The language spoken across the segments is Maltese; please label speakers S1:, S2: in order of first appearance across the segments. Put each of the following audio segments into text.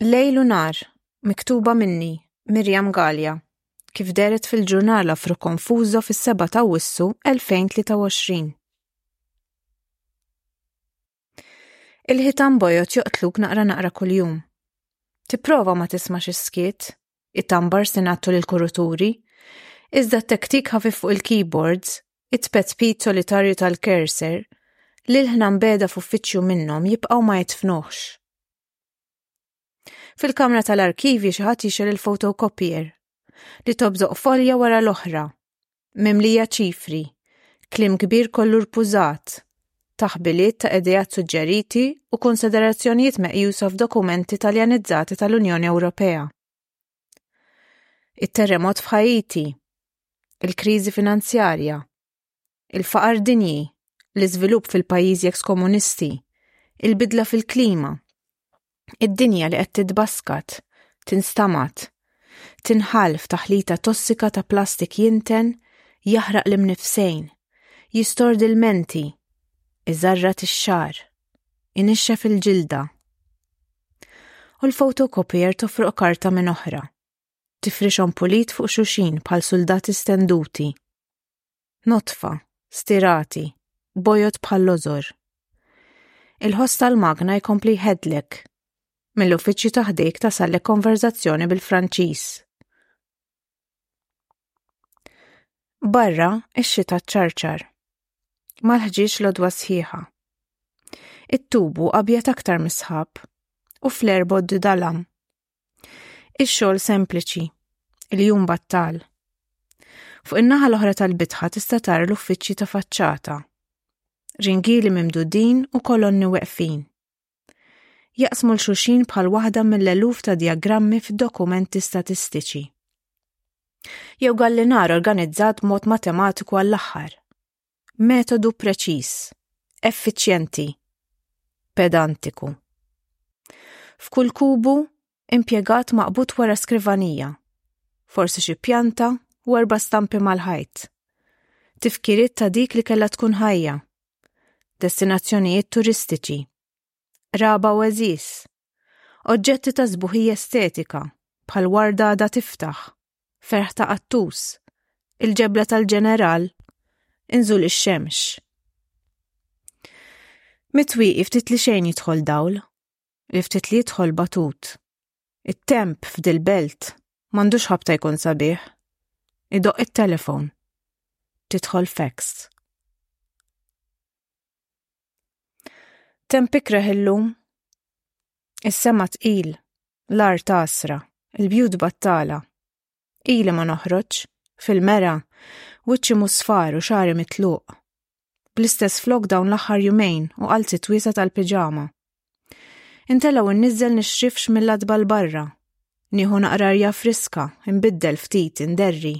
S1: Lejl u nar, miktuba minni, Mirjam Galja, kif deret fil-ġurnal Afro Konfużo fis-7 ta' Wissu 2023. Il-ħitan bojot joqtluk naqra naqra kuljum. Tipprova ma tismax is-skiet, It-tambar se ngħattu lill-kuruturi, iżda t-tektik ħafif fuq il-keyboards, it-tpetpit solitarju tal-cursor, li l-ħna mbeda f'uffiċċju minnhom jibqgħu ma jitfnuħx. Fil-kamra tal-arkivji xi ħadd jixel il-fotokopier li tobżoq folja wara l-oħra mimlija ċifri, klim kbir kollu rpużat, taħbiliet ta' idejat suġġeriti u konsiderazzjonijiet meqjusa f'dokumenti taljanizzati tal-Unjoni Ewropea. It-terremot f'Ħajiti, il-kriżi finanzjarja, il-faqar dinji, l-iżvilupp fil-pajjiżi ekskomunisti, il-bidla fil-klima, Id-dinja li qed titbaskat, tinstamat, tinħall f'taħlita tossika ta' plastik jinten, jaħraq l-imnifsejn, jistordi l-menti, iżarrat ix-xar, inixxef il-ġilda. U l-fotokopier tofroq karta minn oħra, tifrixhom pulit fuq xuxin bħal suldati stenduti. notfa, stirati, bojod bħall-lożor. Il-ħoss tal-magna jkompli jħedlek. Mill-uffiċċju taħdejk tasallek konverzazzjoni bil-Franċiż. Barra ix-xita ċarċar. Mal-ħġieġ lodwa sħiħa. It-tubu abjad aktar misħab u fl-erbod dalam. Ix-xogħol sempliċi, il-jum battal. Fuq in-naħa l-oħra tal-bitħa tista' tara l-uffiċċji ta' faċċata. Ringili mimdudin u kolonni weqfin. Jaqsmu l-xuxin bħal waħda mill-eluf ta' diagrammi f'dokumenti statistiċi. Jew gallinar organizzat mod matematiku għall-aħħar. metodu preċiż, effiċjenti, pedantiku. F'kull kubu impjegat maqbut wara skrivanija, forsi xi pjanta u erba' stampi mal-ħajt. Tifkiriet ta' dik li kellha tkun ħajja, destinazzjonijiet turistiċi, Qraba u għeżież. Oġġetti ta' sbuħija estetika, bħal warda għada tiftaħ, ferħ ta' qattus, il-ġebla tal-ġeneral, inżul ix-xemx. Mitwieqi ftit li xejn jidħol dawl, li ftit li jidħol batut. It-temp f'dil-belt m'għandux ħabta jkun sabiħ. Idoq it-telefon. Tidħol fax. Temp ikreh illum, is-sema tqil, l-art asra, il-bjut battala. Ili ma noħroġ, fil-mera, wiċċi musfar u xari mitluq. Bl-istess flok dawn l-aħħar jumejn u qalzi twiesa tal-piġama. Intelaw innizzel nixrifx mill-adba l-barra. Nieħu naqrarja friska, imbiddel ftit, inderri.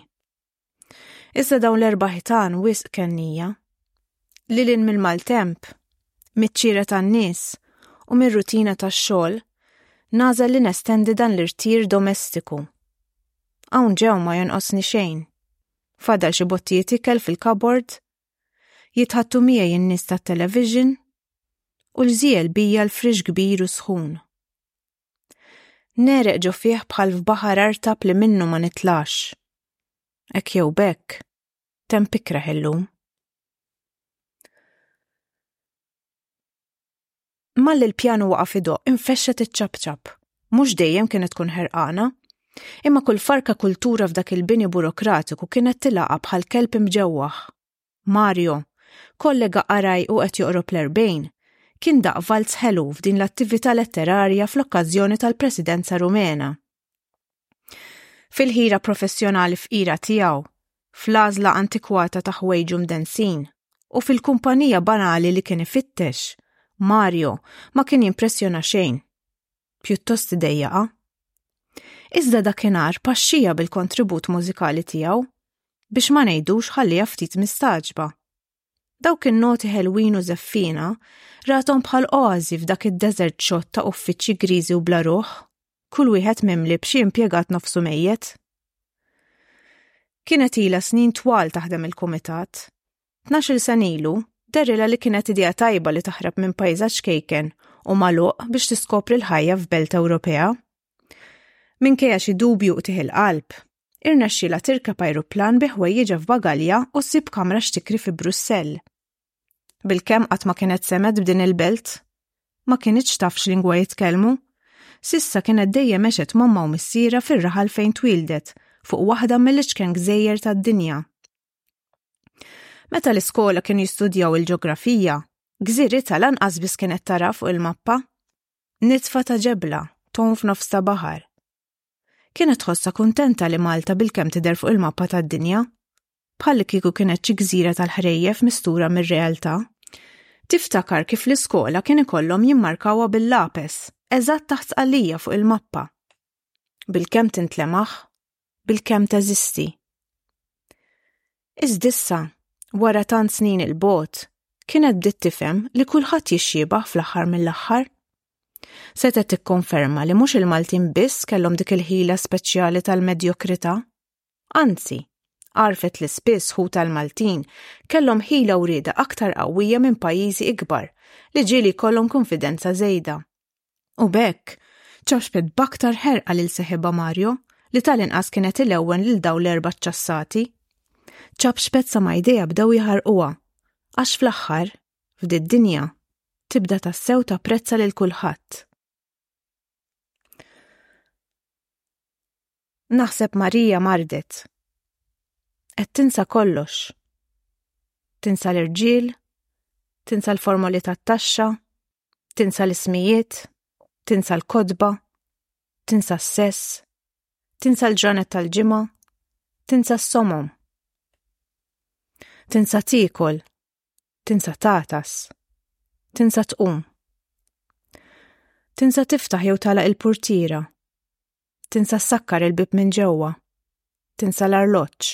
S1: Issa dawn l-erba' ħitan wisq kennija. Lilin mill-maltemp, miċ-ċira tan-nies u mir-rutina tax-xogħol, nażel li nestendi dan l-irtir domestiku. Hawn ġew ma jonqosni xejn. Fadal xi bottijiet ikel fil-kabord, jitħattu miegħi n-nies tat-television u l-żiel bija l-friġ kbir u sħun. Nereq ġo fih bħal f'baħar artab li minnu ma nitlax. Ek jew bekk, tem pikra illum. Malli l-pjanu waqa' fido, infexxet iċ-ċapċap. Mhux dejjem kienet tkun ħerqana, imma kull farka kultura f'dak il-bini burokratiku kienet tilaqa bħal kelb imġewwaħ. Mario, kollega qaraj u qed joqrob l-40, kien daq valz ħelu f'din l-attività letterarja fl-okkażjoni tal-Presidenza Rumena. Fil-ħira professjonali f'ira tiegħu, fl-għażla antikwata ta' ħwejġu mdensin u fil-kumpanija banali li kien ifittex, Mario ma kien jimpressjona xejn. pjuttost idejjaqa. Iżda dakinhar paxxija bil-kontribut mużikali tiegħu biex ma ngħidux ħallija ftit mistaġba. Dawk in-noti ħelwin u zeffina ratom bħal oazi f'dak id-deżert xott ta' uffiċċji griżi u bla ruħ, kull wieħed mimli b'xi impjegat nofsu mejjet. Kienet ila snin twal taħdem il-kumitat, Tnax-il sen ilu, derilha li kienet idea tajba li taħrab minn pajjiżha ċkejken u magħluq biex tiskopri l-ħajja f'belt Ewropea. Minkejja xi dubju u tiħil qalb, irnexxila tirkab ajruplan bi ħwejjiġa f'bagalja u ssib kamra x'tikri fi Brussell. Bil-kemm qatt ma kienet semet b'din il-belt. Ma kienitx taf x'lingwa jitkellmu. Sissa kienet dejjem għexet mamma u missiera fir-raħal fejn twildet, fuq waħda mill-iċken gżejjer tad-dinja. Meta l-iskola kienu jistudjaw il-ġeografija, gżiri tal-anqas biss kienet tara fuq il-mappa. Nitfa ta' ġebla, ton f'nofs ta' baħar. Kienet tħossha kuntenta li Malta bil-kem tidher fuq il-mappa tad-dinja. Bħal kieku kienet xi gżira tal-ħrejjef mistura mir-realtà. Tiftakar kif l-iskola kien ikollhom jimmarkawha bil-lapes, eżatt taħt qalija fuq il-mappa. Bil-kem tintlemaħ, bil-kemm teżisti. Iżdissa, wara tant snin il-bot, kienet bdiet tifhem li kulħadd jixxieba fl-aħħar mill-aħħar. Setet tikkonferma li mhux il-Maltin biss kellhom dik il-ħila speċjali tal-medjokrità. Anzi, għarfet li spiss hu tal-Maltin kellhom ħila u rieda aktar qawwija minn pajjiżi ikbar li ġieli kollhom konfidenza żejda. U bekk, ċaxpet baktar ħerqa lil seħiba Mario li tal-inqas kienet il-ewwen lil daw l-erba ċassati. ċaxpet sa ma ideja bdew jħarquha, għax fl-aħħar, f'did dinja, tibda tassew ta' prezza lil kulħadd. Naħseb Marija mardet. Qed tinsa kollox. Tinsa l-irġiel, tinsa l-formoli tat-taxxa, tinsa l-ismijiet, tinsa l-kodba, tinsa s-sess, tinsa l-ġranet tal-ġimgħa, tinsa s-somom. Tinsa tiekol, Tinsa tatas. Tinsa tqum. Tinsa tiftaħ jew tala il-purtira. Tinsa sakkar il-bib minn ġewwa. Tinsa l-arloġġ.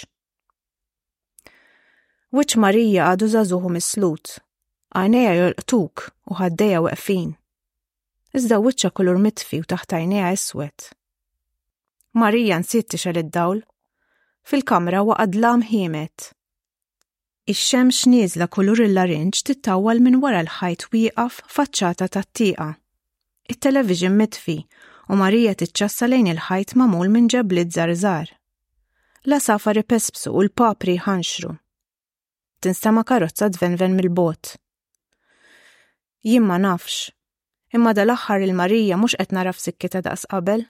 S1: Wiċċ Marija għadu żagħżuħu mislut. Għajnejha jolqtuk u ħaddejja weqfin. Iżda wiċċa kulur mitfi u taħt għajnejha iswed. Marija nsiet tixel id-dawl. Fil-kamra waqad lam ħiemet. Ix-xemx nieżla kulur il-larinġ tittawwal minn wara l-ħajt wieqaf faċċata tat-tieqa. It-television mitfi u Marija tiċċassa lejn il-ħajt magħmul minn ġebliet żgħar L-għasafar ipespsu u l-papri jħanxru. Tinstema' karozza tvenven mill-bogħod. Jien ma nafx. Imma dal-aħħar il-Marija mhux qed nara f'sikkitha daqs qabel.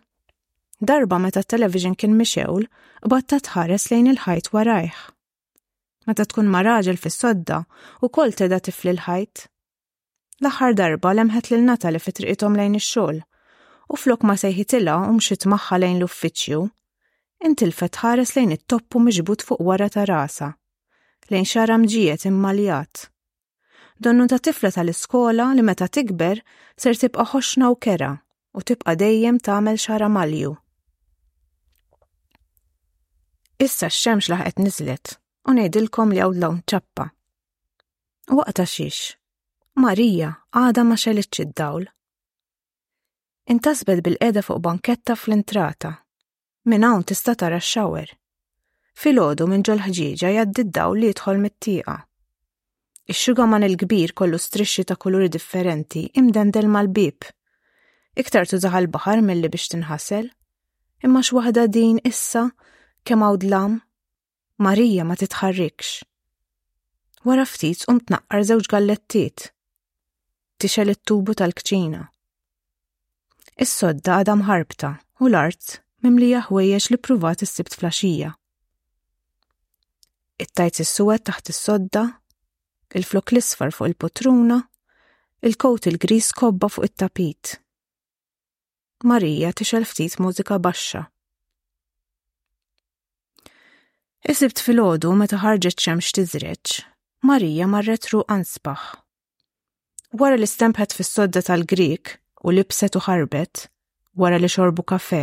S1: Darba meta t-television kien mixewl, qbadtha tħares lejn il-ħajt warajh. Meta tkun ma' raġel fis-sodda, ukoll teda tifli l-ħajt. L-aħħar darba lemħet lil Natali fi triqithom lejn ix-xogħol, u flok ma sejħitilha u mxiet magħha lejn l-uffiċċju, intilfet tħares lejn it-toppu miġbud fuq wara ta' rasha, lejn xagħra mġiegħed immaljat. Donnu ta' tifla tal-iskola li meta tikber ser tibqa' ħoxna u kera u tibqa' dejjem tagħmel xara malju. Issa x-xemx laħqet niżlet u ngħidilkom li hawn lawn ċappa. Waqta xiex, Marija għada ma xelitx id-dawl. Intasbet bil-qeda fuq banketta fl-intrata Minn hawn tista' tara x-xawer. Filgħodu minn ġol-ħġieġa jgħaddi d-dawl li jidħol mit-tieqa. Ix-xugaman il-kbir kollu strixxi ta' kuluri differenti imdendel mal-bieb. Iktar tużaħ għall-baħar milli biex tinħasel. Imma x'waħda din issa kemm hawn dlam. Marija ma titħarrikx. Wara ftit tqum tnaqqar żewġ gallettiet. Tixel it-tubu tal-kċina. Is-sodda għadha mħarbta u l-art mimlija ħwejjeġ li pruvat is-sibt flaxija. It-tajt is-suwed taħt is-sodda, il-flok l-isfar fuq il-putruna, il-kowt il-gris kobba fuq it-tapit. Marija tixel ftit mużika baxxa. Isibt fil-ħodu meta ħarġet xemx tiżreċ, Marija marret ru ansbaħ. Wara li stempħet fis-sodda tal-Grik u libset u ħarbet, wara li xorbu kafe,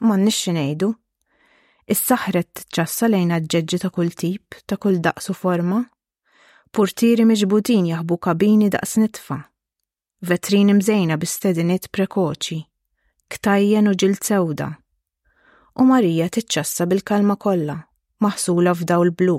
S1: M'għandniex xi ngħidu. Is-saħret tiċċassa lejn aġġeġġi ta' kull tip, ta' kull daqs u forma. Purtieri miġbutin jaħbu kabini daqs nitfa. Vetrini mżejna bi stediniet prekoċi. Ktajjen u ġilt sewda. U Marija tiċċassa bil-kalma kollha, maħsula f'dawl blu.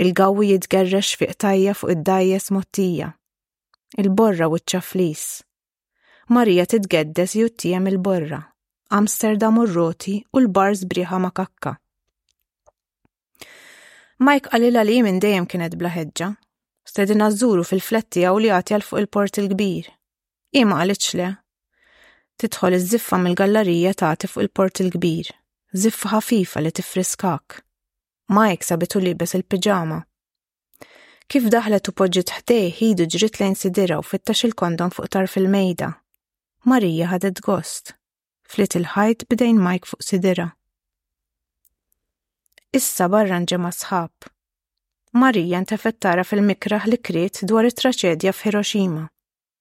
S1: Il-gawwi jitgerrex fiq tajja fuq id-dajjes mottija. Il-borra u ċ-ċaflis. Marija titgeddes juttijem il-borra. Amsterdam u r-roti u l-bars briħa ma' kakka. Mike qalila li minn dejjem kienet bla ħeġġa. Stedina żżuru fil-fletti għaw li għati għal fuq il-port il-kbir. Ima għalitx le. Tidħol iż-ziffa mill-gallarija tagħti fuq il-port il-kbir. Ziffa ħafifa li tifriskak. Mike sabitu libes il-piġama. Kif daħlet u poġġiet ħdejh ħidu ġrit lejn sidira u fittax il-kondom fuq tarf il-mejda. Marija ħadet gost. Flit il-ħajt bidejn Mike fuq sidira. Issa barra nġema sħab. Marija ntefet tara fil-mikraħ li kriet dwar it-traċedja f'Hiroshima.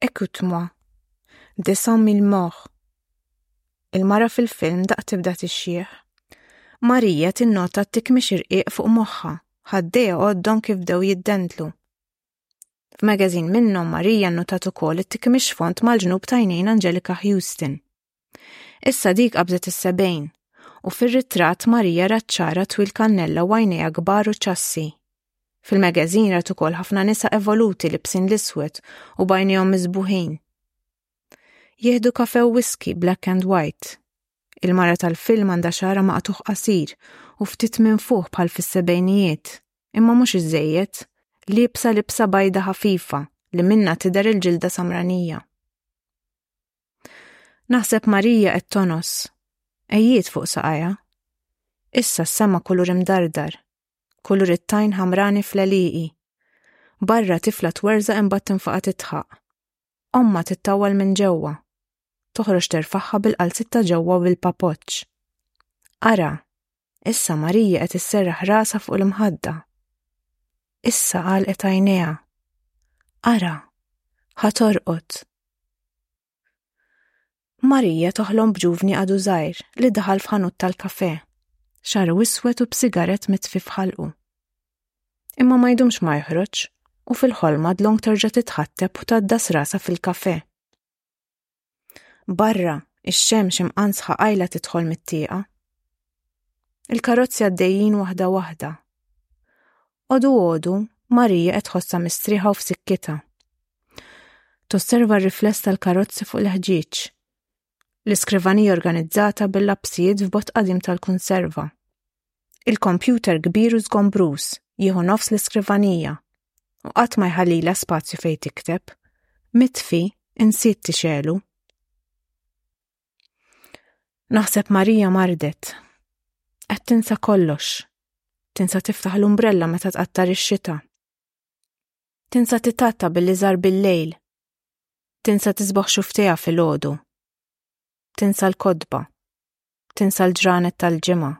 S1: Écoute-moi. Descends mille morts. Il-mara fil-film daq tibda tixjieħ. Marija tinnota t-tikmix irqiq fuq moħħa, ħaddejja għoddhom kif dew jiddentlu. F'magazin minnhom Marija nnotat ukoll it-tikmix font mal-ġnub tajnejn Angelika Houston. Issa dik qabżet is-sebgħin u fir-ritratt Marija rat ċara twil kannella u għajnejha kbar u ċassi. Fil-magazin rat ukoll ħafna nisa evoluti libsin l-iswed u bajnihom miżbuħin. Jieħdu kafe u whisky black and white. Il-mara tal-film għandha xara maqtuħ qasir u ftit minn fuq bħal fis-sebejnijiet, imma mhux iżejjed, libsa libsa bajda ħafifa li minna tidher il-ġilda samranija. Naħseb Marija qed tonos. Ejjiet fuq saqajha. Issa s-sema kulur imdardar. Kulur it-tajn ħamrani fl-eliqi. Barra tifla twerza imbagħad tinfaqa titħaq. Omma tittawal minn ġewwa. Toħroġ terfaħħa bil-qalzitta ġewwa bil-papoċċ. Ara, Issa Marija qed isserraħ rasa fuq l-imħadda. Issa qal qed għajnejha. Ara, ħatorqod. Marija toħlom b'ġuvni għadu żgħir li daħal f'ħanut tal-kafe. Xaru iswed u b'sigarett mitfif ħalqu. Imma ma jdumx ma joħroġ u fil-ħolma dlong terġa' titħatteb u taddas rasa fil-kafe. Barra, ix-xemx imqansħa qajla tidħol mit-tieqa. Il-karozzi għaddejjin waħda waħda. Odu odu, Marija qed ħossa mistriħa u f'sikkita. Tosserva r-rifless tal-karozzi fuq l-ħġieġ. L-iskrivanija organizzata bil-lapsijiet f'bot qadim tal-konserva. Il-kompjuter kbir u żgombruż jieħu nofs l-iskrivanija u qatt ma jħallila spazju fejn tikteb. Mitfi, insiet tixelu. Naħseb Marija mardet. Qed tinsa kollox. Tinsa tiftaħ l-umbrella meta tqattar ix-xita. Tinsa titatta billi żar bil-lejl. Tinsa tisbaħ xufteja fil-ħodu. Tinsa l-kodba. Tinsa l-ġranet tal-ġimgħa.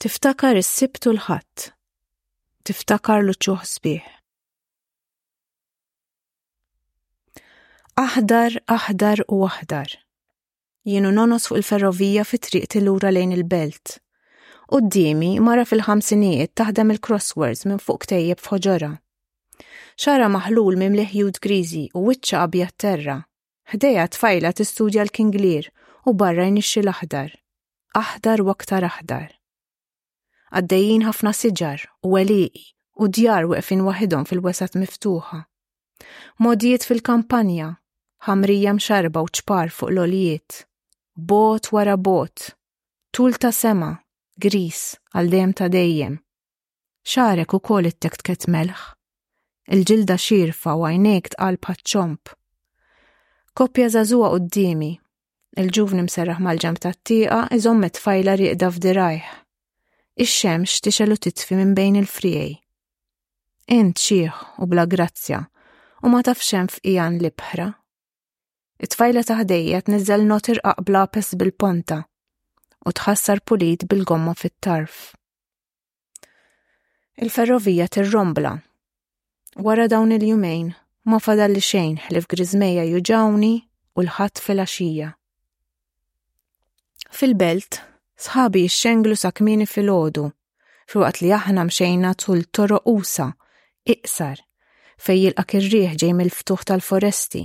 S1: Tiftakar is-sibt u l-ħadd. Tiftakar l-uċuħ sbieħ. Aħdar, aħdar u aħdar. Jienu nonos fuq il-ferrovija fi triq tilura lejn il-belt. U d-dimi mara fil-ħamsinijiet taħdem il-crosswords minn fuq ktejjeb f'ħoġora. Xara maħlul mimliħ jud grizi u wiċċa abjad terra Ħdejha tfajla tistudja l-King Lear u barra jnixxi l-aħdar. Aħdar u aktar aħdar. Għaddejjin ħafna siġar u għeliqi u djar weqfin waħidhom fil-wesat miftuħa. Modijiet fil-kampanja, ħamrija mxarba u ċpar fuq l-olijiet. Bot wara bot. Tul ta' sema, gris, għal dejjem ta' dejjem. Xarek u kol it-tektket melħ. Il-ġilda xirfa u għajnejk tqal paċċomp. Koppja zazua qoddimi. Il-ġuvni mserraħ mal-ġemp tat-tieqa iżomm it-tfajla rieqda f'dirajh. Ix-xemx tixel u titfi minn bejn il-friej. Int xieħ u bla grazzja u ma tafx hemm fqijan libħra. It-tfajla taħdejja tniżel not irqaq blapes bil-ponta u tħassar pulit bil-gomma fit-tarf. Il-ferrovija tirrombla. Wara dawn il-jumejn ma fadal li xejn ħlif griżmeja juġawni u l-ħadd fil-għaxija. Fil-belt, sħabi jixxenglu sa kmini fil-ħodu, filwaqt li aħna mxejna tul toroq usa, iqsar, fej jilqa kirriħ ġej mill-ftuħ tal-foresti.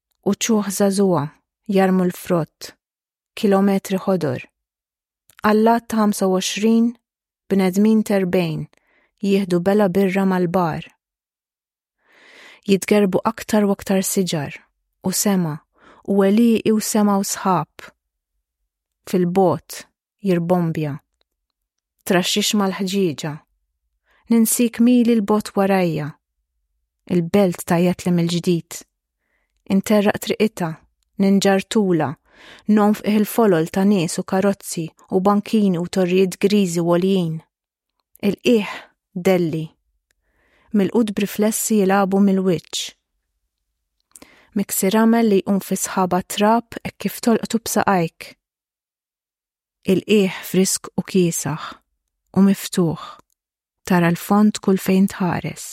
S1: u ċuħ żagħżugħa jarmu l-frott, kilometri ħodor. Allat ta' 25 bnedmin terbejn jieħdu bela birra mal-bar. Jitgerbu aktar u aktar siġar u sema u weliqi u sema u sħab fil-bot jirbombja. Traxxix mal-ħġieġa. Ninsik mili l-bot warajja. Il-belt ta' jetlem il-ġdid. Interraq triqita, ninġartula, nonf il-folol ta' nies u karozzi u bankini u torrijiet griżi woljin. Il-qiegħ delli. Mil-qud briflessi jilabu mill-wiċċ. Miksir għamel li jqum fi sħaba trab e kif tolqtu b'saqajk Il-qiegħ frisk u kiesaħ u miftuħ tara l-fond kull fejn tħares.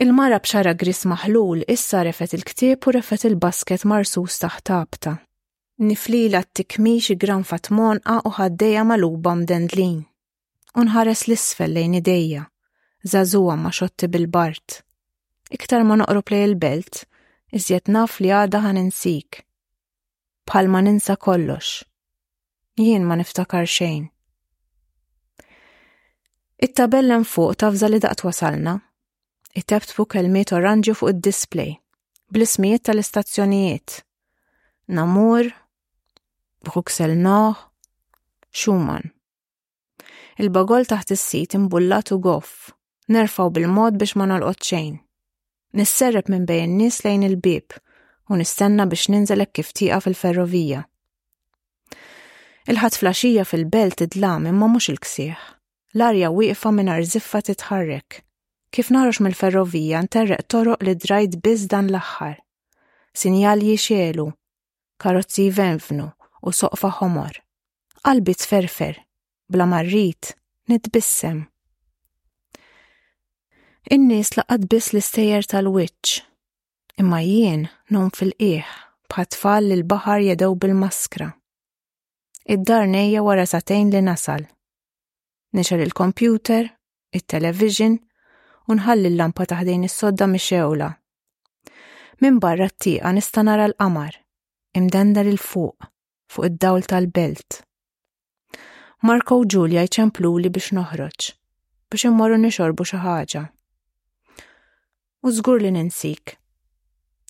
S1: Il-mara b'xara gris maħlul issa refet il-ktieb u refet il-basket marsus taħt tabta. Niflila t-tikmix granfa tmonqa u ħaddejja maluba mdendlin. u nħares l-isfel lejn idejja, zazuwa ma xotti bil-bart. Iktar ma noqrob lej il-belt, iżjed naf li għada ħan insik. Bħal ma ninsa kollox. Jien ma niftakar xejn. It-tabellem fuq tafza li daqt wasalna. Itebt fuq kelmiet oranġi fuq id-display, bl-ismijiet tal-istazzjonijiet. Namur, Bruxelles Nord, Schumann. Il-bagol taħt is-sit imbullat u goff. Nerfaw bil-mod biex ma nolqot xejn. Nisserreb minn bejn in-nies lejn il-bib u nistenna biex ninżel hekk kif tieqa fil-ferrovija. Il-ħadd flaxija fil-belt idlam imma mhux il-ksieħ. L-arja wieqfa mingħajr ziffa titħarrek. Kif narox mill-ferrovija nterreq toroq li drajt biss dan l-aħħar. Sinjal jixelu, karozzi jvenvnu u soqfa ħomor. Qalbi tferfer, bla marrit, nitbissem. In-nies laqad biss l-istejjer tal-wiċċ, imma jien nom fil-qieħ bħat tfal li l-baħar jedew bil-maskra. Id-dar nejja wara satejn li nasal. Nixel il-kompjuter it-television u nħalli l-lampa taħdejn is-sodda mixewla. Minn barra t-tieqa nista' nara l-qamar, imdenda lil fuq, fuq id-dawl tal-belt. Marko u Ġulja jċempluli biex noħroġ, biex immorru nixorbu xi ħaġa. U żgur li ninsik.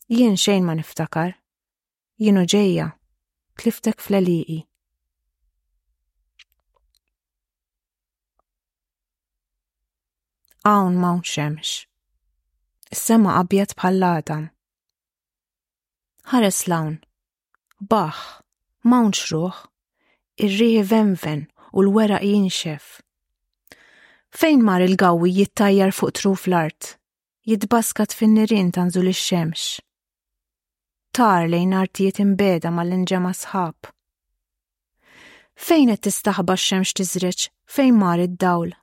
S1: Jien xejn ma niftakar. jienu ġejja, tliftek fl-eliqi. Hawn m'hawn xemx. Is-sema abjad bħall-għadam. Ħares l-hawn. Baħ, m'hawn xruħ. Ir-riħi venven u l-weraq jinxef. Fejn mar il-gawwi jittajjar fuq truf l-art. jitbaskat fin-nirien ta' nżul ix-xemx. Tar lejn artijiet imbeda mal-inġema sħab. Fejn qed tistaħba x-xemx tiżreġ fejn mar id-dawl.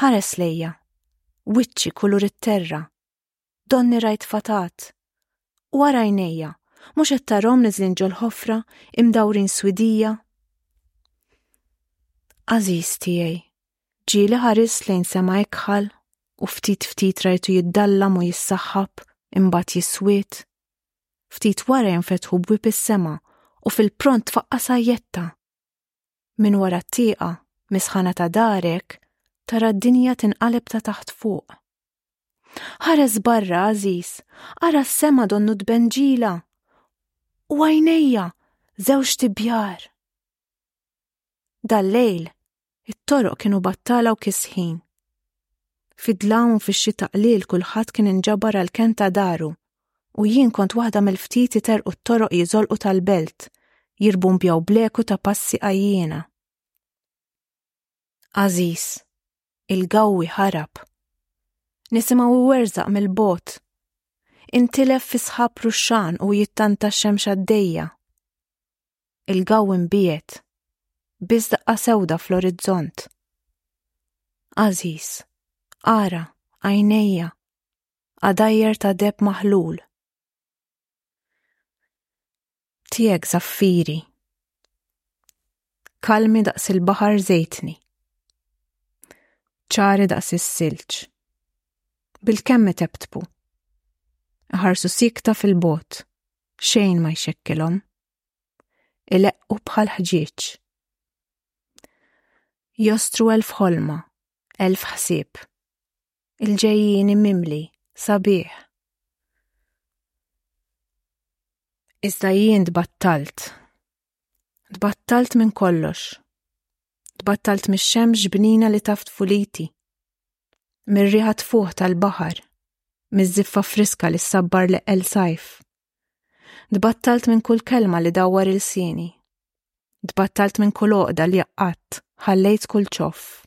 S1: Ħares lejja, wiċċi kulur it-terra, donni rajt fatat, u għara jnejja, mhux qed tarhom niżlin ġol-ħofra imdawrin swidija. Aziz tiegħi, ġieli ħaris lejn sema ikħal u ftit ftit rajtu jiddallam u jissaħħab imbagħad jiswiet. Ftit wara jinfetħu bwib is-sema u fil-pront tfaqqa sajjetta. Min wara t-tieqa, misħana ta' darek, tara d-dinja tinqaleb ta' taħt fuq. Ħares barra, għażiż, ara s-sema donnu tbenġila. U għajnejja, żewġ tibjar. Dal-lejl, it-toroq kienu battala u kisħin. Fid-dlam u fix-xita qlil kulħadd kien inġabar għal kenta daru u jien kont waħda mill-ftit iterqu t-toroq jiżolqu tal-belt, jirbumbjaw bleku ta' passi għajjina. Għażiż, il-gawwi ħarab. Nisimgħu werżaq mill-bot. Intilef fi sħab ruxxan u jittanta x-xemx għaddejja. Il-gawwi mbiet. Biss daqqa sewda fl-orizzont. Għażiż, ara, għajnejja, għadajjer ta' deb maħlul. Tiegħek zaffiri. Kalmi daqs il-baħar żejtni. Ċari daqs is-silġ. Bil-kemm tebtbu. Ħarsu sikta fil-bot. Xejn ma jxekkilhom. Ileqqu bħal ħġieġ. Jostru elf ħolma, elf ħsieb. il-ġejjieni mimli sabiħ. Iżda jien tbattalt. Tbattalt minn kollox. Tbattalt mix-xemx bnina li taft fuliti. Mir-riħa tfuħ tal-baħar. Miż-żiffa friska li sabbar li el sajf. Tbattalt minn kull kelma li dawwar il-sini. Tbattalt minn kull oqda li jaqqat, ħallejt kull ċoff.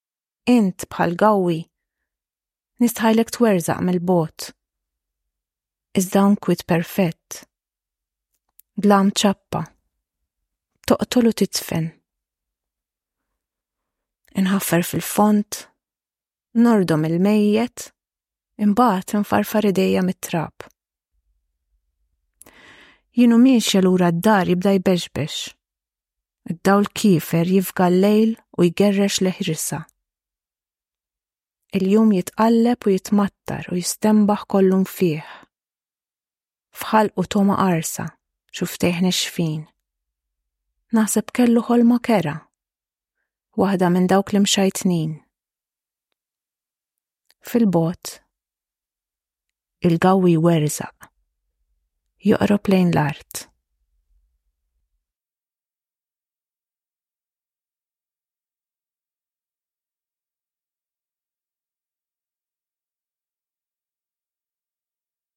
S1: Int bħal gawwi nistħajlek twerżaq mill-bot. Iżda unkwit perfett. Blam ċappa. Toqtol u titfen. Inħaffer fil-font, nordom il-mejjet, imbagħad infarfar idejja mit-trab. Jienu miexja lura d-dar jibda jbeġbex. Id-dawl kiefer jifga l-lejl u jgerrex leħrisa. Il-jum jitqalleb u jitmattar u jistembaħ kollu nfih. Fħal u toma arsa, xuftejħ nexfin. Naħseb kellu ħolma kera. Waħda minn dawk li mxajtnin. Fil-bot, il-gawi werzaq, joqrob lejn l-art.